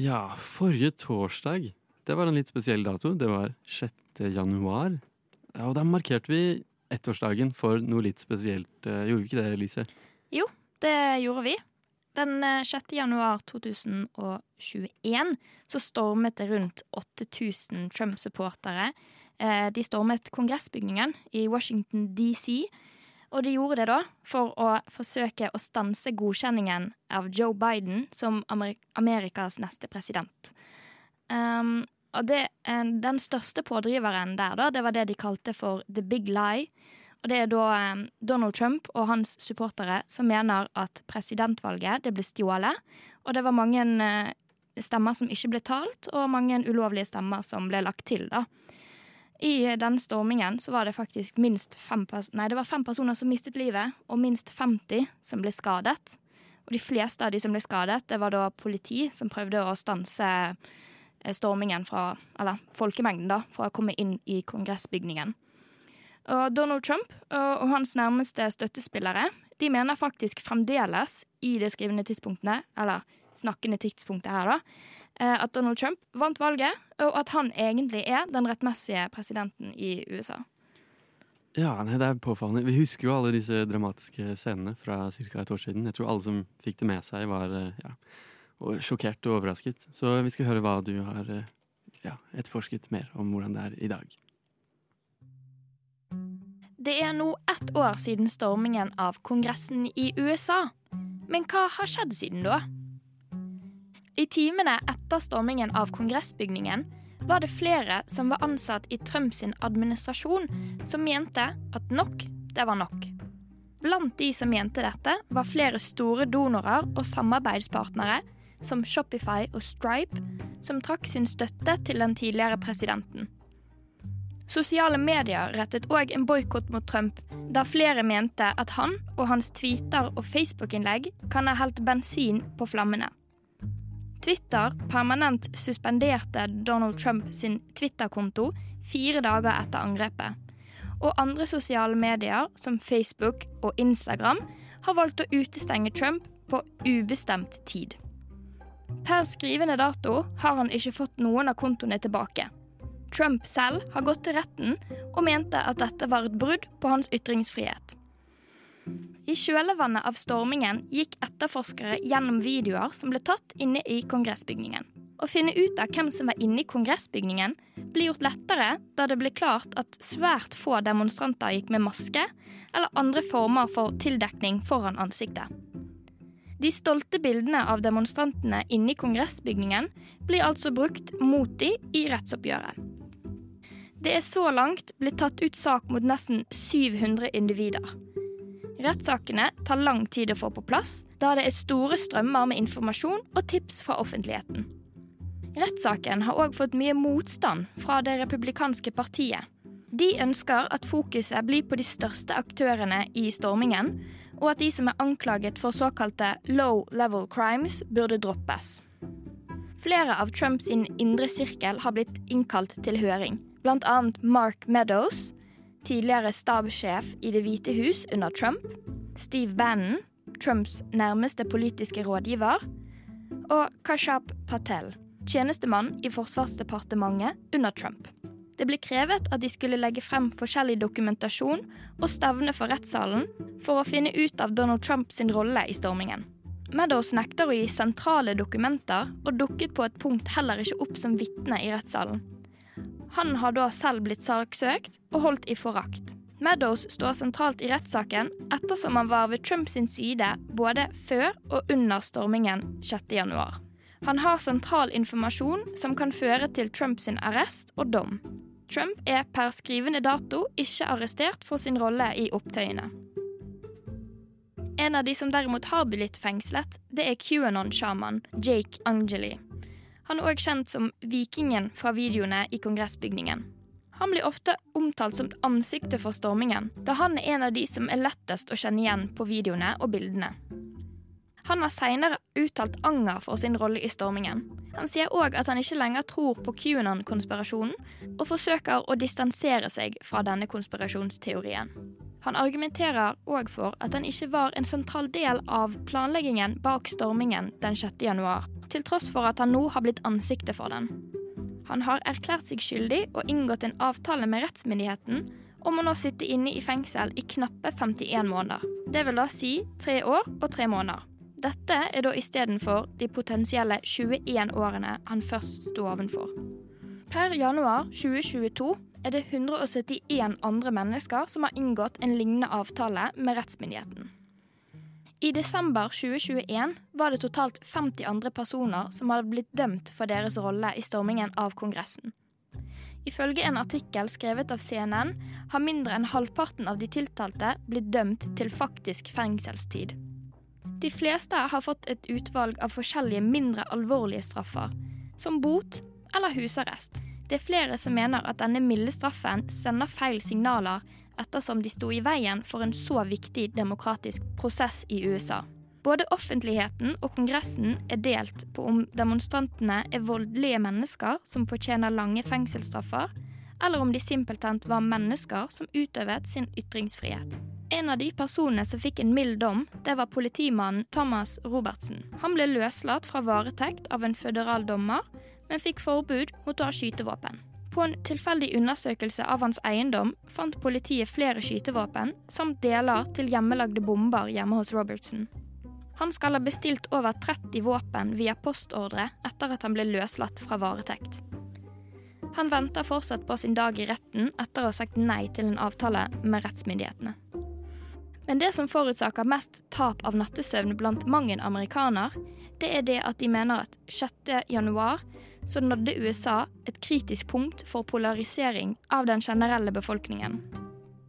Ja, forrige torsdag, det var en litt spesiell dato. Det var 6. januar. Ja, og da markerte vi ettårsdagen for noe litt spesielt. Eh, gjorde vi ikke det, Lise? Jo, det gjorde vi. Den 6. Eh, januar 2021 så stormet det rundt 8000 Trump-supportere. Eh, de stormet kongressbygningen i Washington DC og de gjorde det da for å forsøke å stanse godkjenningen av Joe Biden som Amerikas neste president. Um, og det, eh, den største pådriveren der, da, det var det de kalte for the big lie. Og det er da um, Donald Trump og hans supportere som mener at presidentvalget det ble stjålet. Og det var mange uh, stemmer som ikke ble talt, og mange ulovlige stemmer som ble lagt til, da. I den stormingen så var det faktisk minst fem, nei, det var fem personer som mistet livet, og minst 50 som ble skadet. Og de fleste av de som ble skadet, det var da politi som prøvde å stanse eh, stormingen fra Eller folkemengden, da, fra å komme inn i kongressbygningen. Og Donald Trump og hans nærmeste støttespillere de mener faktisk fremdeles, i det skrivende tidspunktene, eller snakkende tidspunktet her, da, at Donald Trump vant valget, og at han egentlig er den rettmessige presidenten i USA. Ja, nei, det er påfallende. Vi husker jo alle disse dramatiske scenene fra ca. et år siden. Jeg tror alle som fikk det med seg, var eh, ja, sjokkert og overrasket. Så vi skal høre hva du har eh, ja, etterforsket mer om hvordan det er i dag. Det er nå ett år siden stormingen av Kongressen i USA. Men hva har skjedd siden da? I timene etter stormingen av kongressbygningen var det flere som var ansatt i Trumps administrasjon, som mente at nok, det var nok. Blant de som mente dette, var flere store donorer og samarbeidspartnere, som Shopify og Stripe, som trakk sin støtte til den tidligere presidenten. Sosiale medier rettet òg en boikott mot Trump, da flere mente at han og hans tweeter og Facebook-innlegg kan ha helt bensin på flammene. Twitter permanent suspenderte Donald Trump sin Twitter-konto fire dager etter angrepet. Og andre sosiale medier, som Facebook og Instagram, har valgt å utestenge Trump på ubestemt tid. Per skrivende dato har han ikke fått noen av kontoene tilbake. Trump selv har gått til retten og mente at dette var et brudd på hans ytringsfrihet. I kjølvannet av stormingen gikk etterforskere gjennom videoer som ble tatt inne i kongressbygningen. Å finne ut av hvem som var inne i kongressbygningen, ble gjort lettere da det ble klart at svært få demonstranter gikk med maske eller andre former for tildekning foran ansiktet. De stolte bildene av demonstrantene inne i kongressbygningen blir altså brukt mot de i rettsoppgjøret. Det er så langt blitt tatt ut sak mot nesten 700 individer. Rettssakene tar lang tid å få på plass, da det er store strømmer med informasjon og tips fra offentligheten. Rettssaken har òg fått mye motstand fra det republikanske partiet. De ønsker at fokuset blir på de største aktørene i stormingen, og at de som er anklaget for såkalte low level crimes, burde droppes. Flere av Trumps indre sirkel har blitt innkalt til høring, bl.a. Mark Meadows, tidligere stabssjef i Det hvite hus under Trump, Steve Bannon, Trumps nærmeste politiske rådgiver, og Kashab Patel, tjenestemann i Forsvarsdepartementet under Trump. Det ble krevet at de skulle legge frem forskjellig dokumentasjon og stevne for rettssalen for å finne ut av Donald Trumps rolle i stormingen. Meadows nekter å gi sentrale dokumenter og dukket på et punkt heller ikke opp som vitne i rettssalen. Han har da selv blitt saksøkt og holdt i forakt. Meadows står sentralt i rettssaken ettersom han var ved Trumps side både før og under stormingen 6.1. Han har sentral informasjon som kan føre til Trumps arrest og dom. Trump er per skrivende dato ikke arrestert for sin rolle i opptøyene. En av de som derimot har blitt fengslet, det er QAnon-sjaman Jake Angeli. Han er òg kjent som vikingen fra videoene i kongressbygningen. Han blir ofte omtalt som ansiktet for stormingen, da han er en av de som er lettest å kjenne igjen på videoene og bildene. Han har seinere uttalt anger for sin rolle i stormingen. Han sier òg at han ikke lenger tror på QAnon-konspirasjonen, og forsøker å distansere seg fra denne konspirasjonsteorien. Han argumenterer òg for at han ikke var en sentral del av planleggingen bak stormingen den 6. januar, til tross for at han nå har blitt ansiktet for den. Han har erklært seg skyldig og inngått en avtale med rettsmyndigheten om å nå sitte inne i fengsel i knappe 51 måneder. Det vil da si tre år og tre måneder. Dette er da istedenfor de potensielle 21 årene han først sto ovenfor. Per januar 2022 er det 171 andre mennesker som har inngått en lignende avtale med rettsmyndigheten. I desember 2021 var det totalt 50 andre personer som hadde blitt dømt for deres rolle i stormingen av Kongressen. Ifølge en artikkel skrevet av CNN har mindre enn halvparten av de tiltalte blitt dømt til faktisk fengselstid. De fleste har fått et utvalg av forskjellige mindre alvorlige straffer, som bot eller husarrest. Det er flere som mener at denne milde straffen sender feil signaler ettersom de sto i veien for en så viktig demokratisk prosess i USA. Både offentligheten og Kongressen er delt på om demonstrantene er voldelige mennesker som fortjener lange fengselsstraffer, eller om de simpelthen var mennesker som utøvet sin ytringsfrihet. En av de personene som fikk en mild dom, det var politimannen Thomas Robertsen. Han ble løslatt fra varetekt av en føderal dommer, men fikk forbud mot å ha skytevåpen. På en tilfeldig undersøkelse av hans eiendom fant politiet flere skytevåpen, samt deler til hjemmelagde bomber hjemme hos Robertsen. Han skal ha bestilt over 30 våpen via postordre etter at han ble løslatt fra varetekt. Han venter fortsatt på sin dag i retten etter å ha sagt nei til en avtale med rettsmyndighetene. Men det som forutsaker mest tap av nattesøvn blant mang en amerikaner, det er det at de mener at 6. januar så nådde USA et kritisk punkt for polarisering av den generelle befolkningen.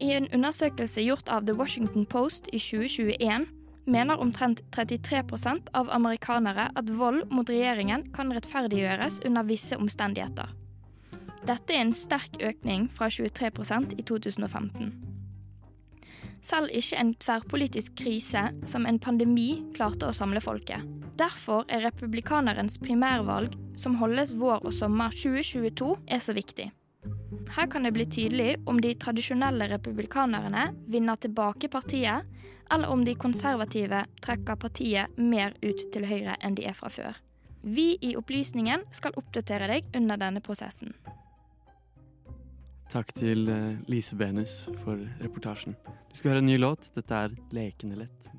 I en undersøkelse gjort av The Washington Post i 2021 mener omtrent 33% av amerikanere at vold mot regjeringen kan rettferdiggjøres under visse omstendigheter. Dette er en sterk økning fra 23% i 2015. Selv ikke en tverrpolitisk krise som en pandemi klarte å samle folket. Derfor er republikanerens primærvalg, som holdes vår og sommer 2022, er så viktig. Her kan det bli tydelig om de tradisjonelle republikanerne vinner tilbake partiet, eller om de konservative trekker partiet mer ut til høyre enn de er fra før. Vi i Opplysningen skal oppdatere deg under denne prosessen. Takk til eh, Lise Benus for reportasjen. Du skal høre en ny låt. Dette er 'Lekende lett'